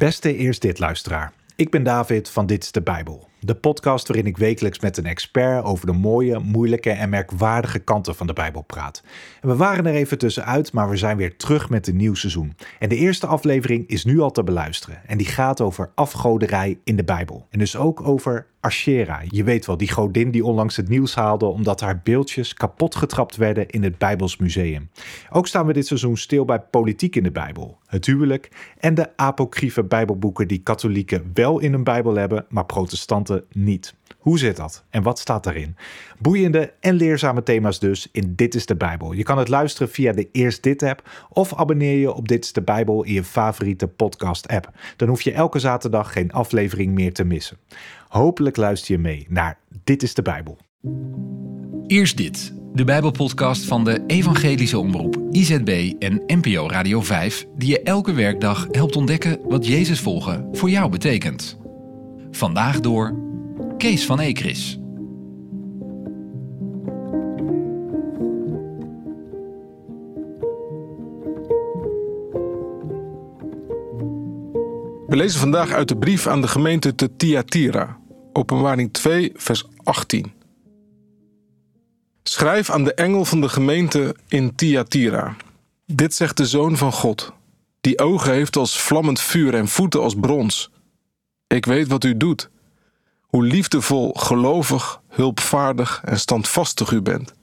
Beste Eerst Dit luisteraar. Ik ben David van Dit is de Bijbel. De podcast waarin ik wekelijks met een expert over de mooie, moeilijke en merkwaardige kanten van de Bijbel praat. We waren er even tussenuit, maar we zijn weer terug met een nieuw seizoen. En de eerste aflevering is nu al te beluisteren. En die gaat over afgoderij in de Bijbel. En dus ook over Ashera. Je weet wel, die godin die onlangs het nieuws haalde omdat haar beeldjes kapot getrapt werden in het Bijbels Museum. Ook staan we dit seizoen stil bij politiek in de Bijbel, het huwelijk en de apocryfe Bijbelboeken die katholieken wel in hun Bijbel hebben, maar protestanten niet. Hoe zit dat en wat staat daarin? Boeiende en leerzame thema's dus in Dit is de Bijbel. Je kan het luisteren via de Eerst Dit app of abonneer je op Dit is de Bijbel in je favoriete podcast app. Dan hoef je elke zaterdag geen aflevering meer te missen. Hopelijk luister je mee naar Dit is de Bijbel. Eerst dit, de Bijbelpodcast van de Evangelische Omroep, IZB en NPO Radio 5, die je elke werkdag helpt ontdekken wat Jezus volgen voor jou betekent. Vandaag door Kees van Ekris. We lezen vandaag uit de brief aan de gemeente te Thyatira, Openbaring 2, vers 18. Schrijf aan de engel van de gemeente in Thyatira. Dit zegt de Zoon van God, die ogen heeft als vlammend vuur en voeten als brons. Ik weet wat u doet, hoe liefdevol, gelovig, hulpvaardig en standvastig u bent.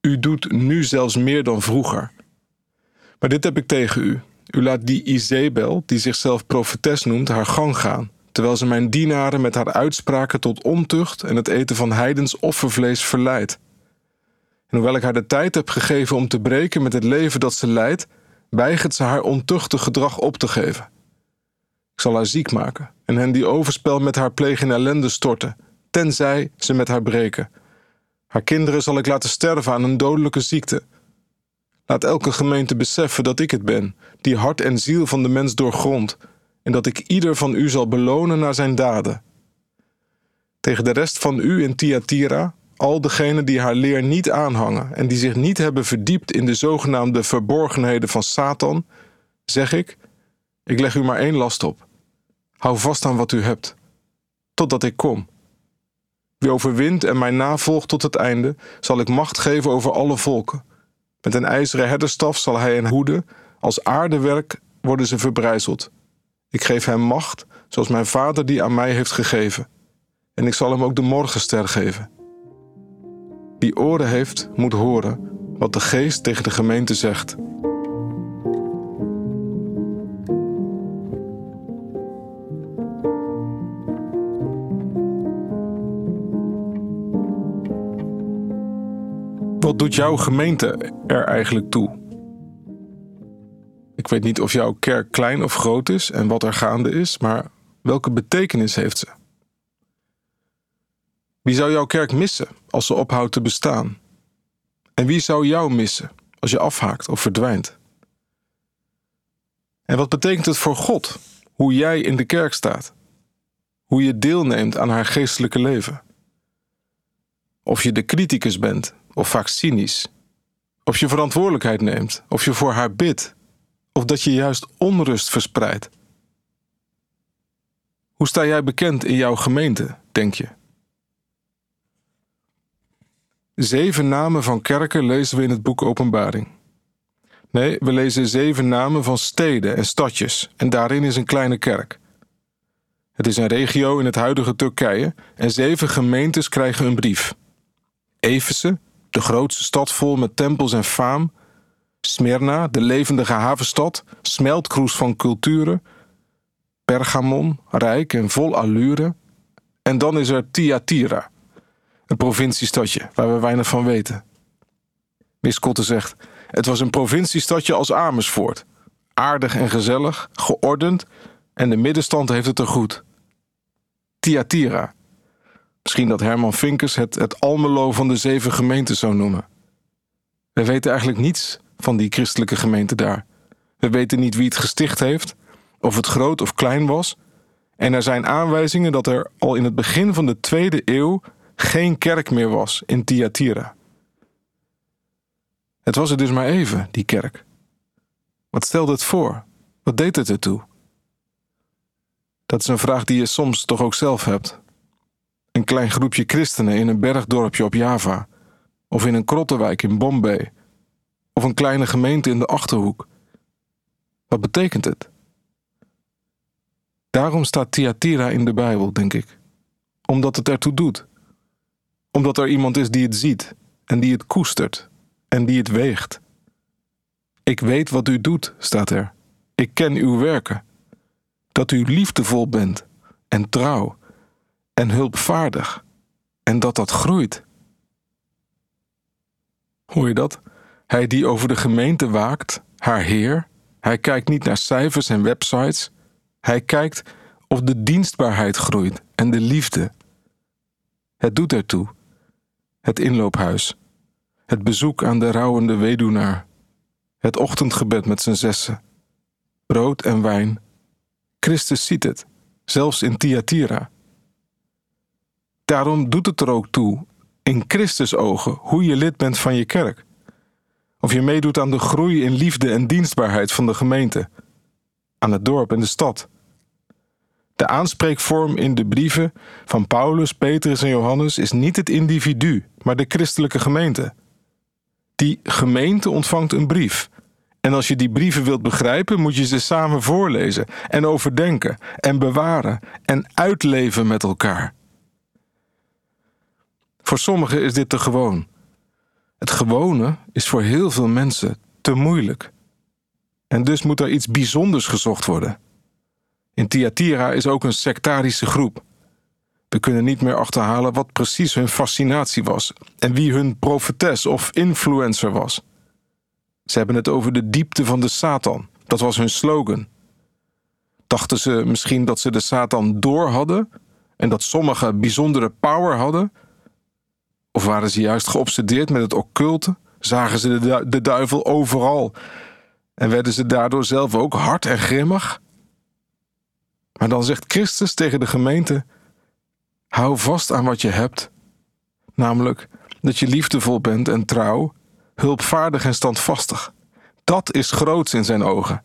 U doet nu zelfs meer dan vroeger. Maar dit heb ik tegen u. U laat die Izebel, die zichzelf profetes noemt, haar gang gaan, terwijl ze mijn dienaren met haar uitspraken tot ontucht en het eten van heidens offervlees verleidt. En hoewel ik haar de tijd heb gegeven om te breken met het leven dat ze leidt, weigert ze haar ontuchtig gedrag op te geven. Ik zal haar ziek maken en hen die overspel met haar plegen in ellende storten, tenzij ze met haar breken. Haar kinderen zal ik laten sterven aan een dodelijke ziekte. Laat elke gemeente beseffen dat ik het ben, die hart en ziel van de mens doorgrond, en dat ik ieder van u zal belonen naar zijn daden. Tegen de rest van u in Thyatira, al degenen die haar leer niet aanhangen en die zich niet hebben verdiept in de zogenaamde verborgenheden van Satan, zeg ik: Ik leg u maar één last op. Hou vast aan wat u hebt, totdat ik kom. Wie overwint en mij navolgt tot het einde, zal ik macht geven over alle volken. Met een ijzeren herderstaf zal hij hen hoeden, als aardewerk worden ze verbrijzeld. Ik geef hem macht, zoals mijn vader die aan mij heeft gegeven. En ik zal hem ook de morgenster geven. Wie oren heeft, moet horen wat de geest tegen de gemeente zegt. Wat doet jouw gemeente er eigenlijk toe? Ik weet niet of jouw kerk klein of groot is en wat er gaande is, maar welke betekenis heeft ze? Wie zou jouw kerk missen als ze ophoudt te bestaan? En wie zou jou missen als je afhaakt of verdwijnt? En wat betekent het voor God hoe jij in de kerk staat? Hoe je deelneemt aan haar geestelijke leven? Of je de criticus bent of vaak cynisch? Of je verantwoordelijkheid neemt, of je voor haar bidt of dat je juist onrust verspreidt? Hoe sta jij bekend in jouw gemeente, denk je? Zeven namen van kerken lezen we in het boek Openbaring. Nee, we lezen zeven namen van steden en stadjes, en daarin is een kleine kerk. Het is een regio in het huidige Turkije en zeven gemeentes krijgen een brief. Efeze, de grootste stad vol met tempels en faam, Smyrna, de levendige havenstad, smeltkroes van culturen. Pergamon, rijk en vol allure. En dan is er Thyatira, een provinciestadje waar we weinig van weten. Miss Kotte zegt: Het was een provinciestadje als Amersfoort. Aardig en gezellig, geordend en de middenstand heeft het er goed. Thyatira. Misschien dat Herman Vinkers het het Almelo van de zeven gemeenten zou noemen. We weten eigenlijk niets van die christelijke gemeente daar. We weten niet wie het gesticht heeft, of het groot of klein was. En er zijn aanwijzingen dat er al in het begin van de tweede eeuw geen kerk meer was in Thyatira. Het was er dus maar even, die kerk. Wat stelde het voor? Wat deed het ertoe? Dat is een vraag die je soms toch ook zelf hebt. Een klein groepje christenen in een bergdorpje op Java, of in een krottenwijk in Bombay, of een kleine gemeente in de achterhoek. Wat betekent het? Daarom staat Thyatira in de Bijbel, denk ik. Omdat het ertoe doet. Omdat er iemand is die het ziet en die het koestert en die het weegt. Ik weet wat u doet, staat er. Ik ken uw werken. Dat u liefdevol bent en trouw en hulpvaardig en dat dat groeit. Hoor je dat? Hij die over de gemeente waakt, haar Heer, hij kijkt niet naar cijfers en websites. Hij kijkt of de dienstbaarheid groeit en de liefde. Het doet ertoe. Het inloophuis. Het bezoek aan de rouwende weduwnaar. Het ochtendgebed met zijn zessen. Brood en wijn. Christus ziet het, zelfs in Thyatira. Daarom doet het er ook toe, in Christus ogen, hoe je lid bent van je kerk. Of je meedoet aan de groei in liefde en dienstbaarheid van de gemeente, aan het dorp en de stad. De aanspreekvorm in de brieven van Paulus, Petrus en Johannes is niet het individu, maar de christelijke gemeente. Die gemeente ontvangt een brief. En als je die brieven wilt begrijpen, moet je ze samen voorlezen en overdenken en bewaren en uitleven met elkaar. Voor sommigen is dit te gewoon. Het gewone is voor heel veel mensen te moeilijk. En dus moet er iets bijzonders gezocht worden. In Thyatira is ook een sectarische groep. We kunnen niet meer achterhalen wat precies hun fascinatie was en wie hun profetes of influencer was. Ze hebben het over de diepte van de Satan. Dat was hun slogan. Dachten ze misschien dat ze de Satan door hadden en dat sommigen bijzondere power hadden? Of waren ze juist geobsedeerd met het occulte? Zagen ze de, de duivel overal en werden ze daardoor zelf ook hard en grimmig? Maar dan zegt Christus tegen de gemeente: Hou vast aan wat je hebt, namelijk dat je liefdevol bent en trouw, hulpvaardig en standvastig. Dat is groots in zijn ogen.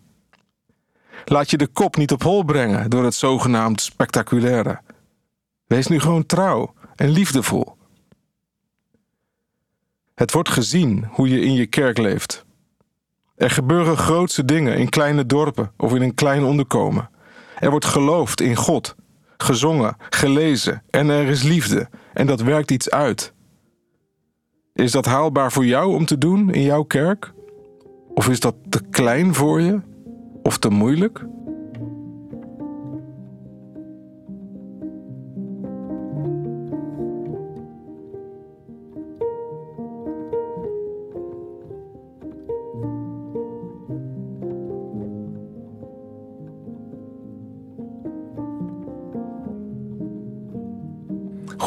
Laat je de kop niet op hol brengen door het zogenaamd spectaculaire. Wees nu gewoon trouw en liefdevol. Het wordt gezien hoe je in je kerk leeft. Er gebeuren grootse dingen in kleine dorpen of in een klein onderkomen. Er wordt geloofd in God, gezongen, gelezen en er is liefde en dat werkt iets uit. Is dat haalbaar voor jou om te doen in jouw kerk? Of is dat te klein voor je? Of te moeilijk?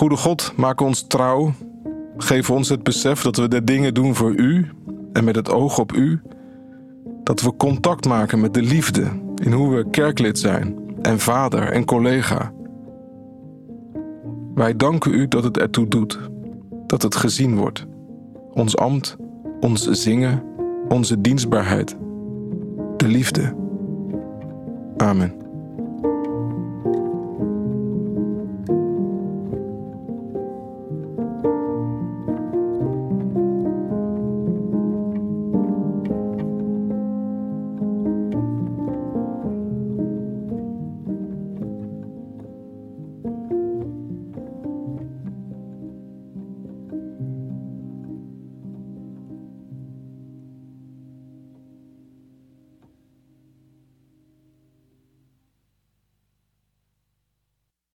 Goede God, maak ons trouw. Geef ons het besef dat we de dingen doen voor U en met het oog op U. Dat we contact maken met de liefde in hoe we kerklid zijn en vader en collega. Wij danken U dat het ertoe doet, dat het gezien wordt. Ons ambt, ons zingen, onze dienstbaarheid, de liefde. Amen.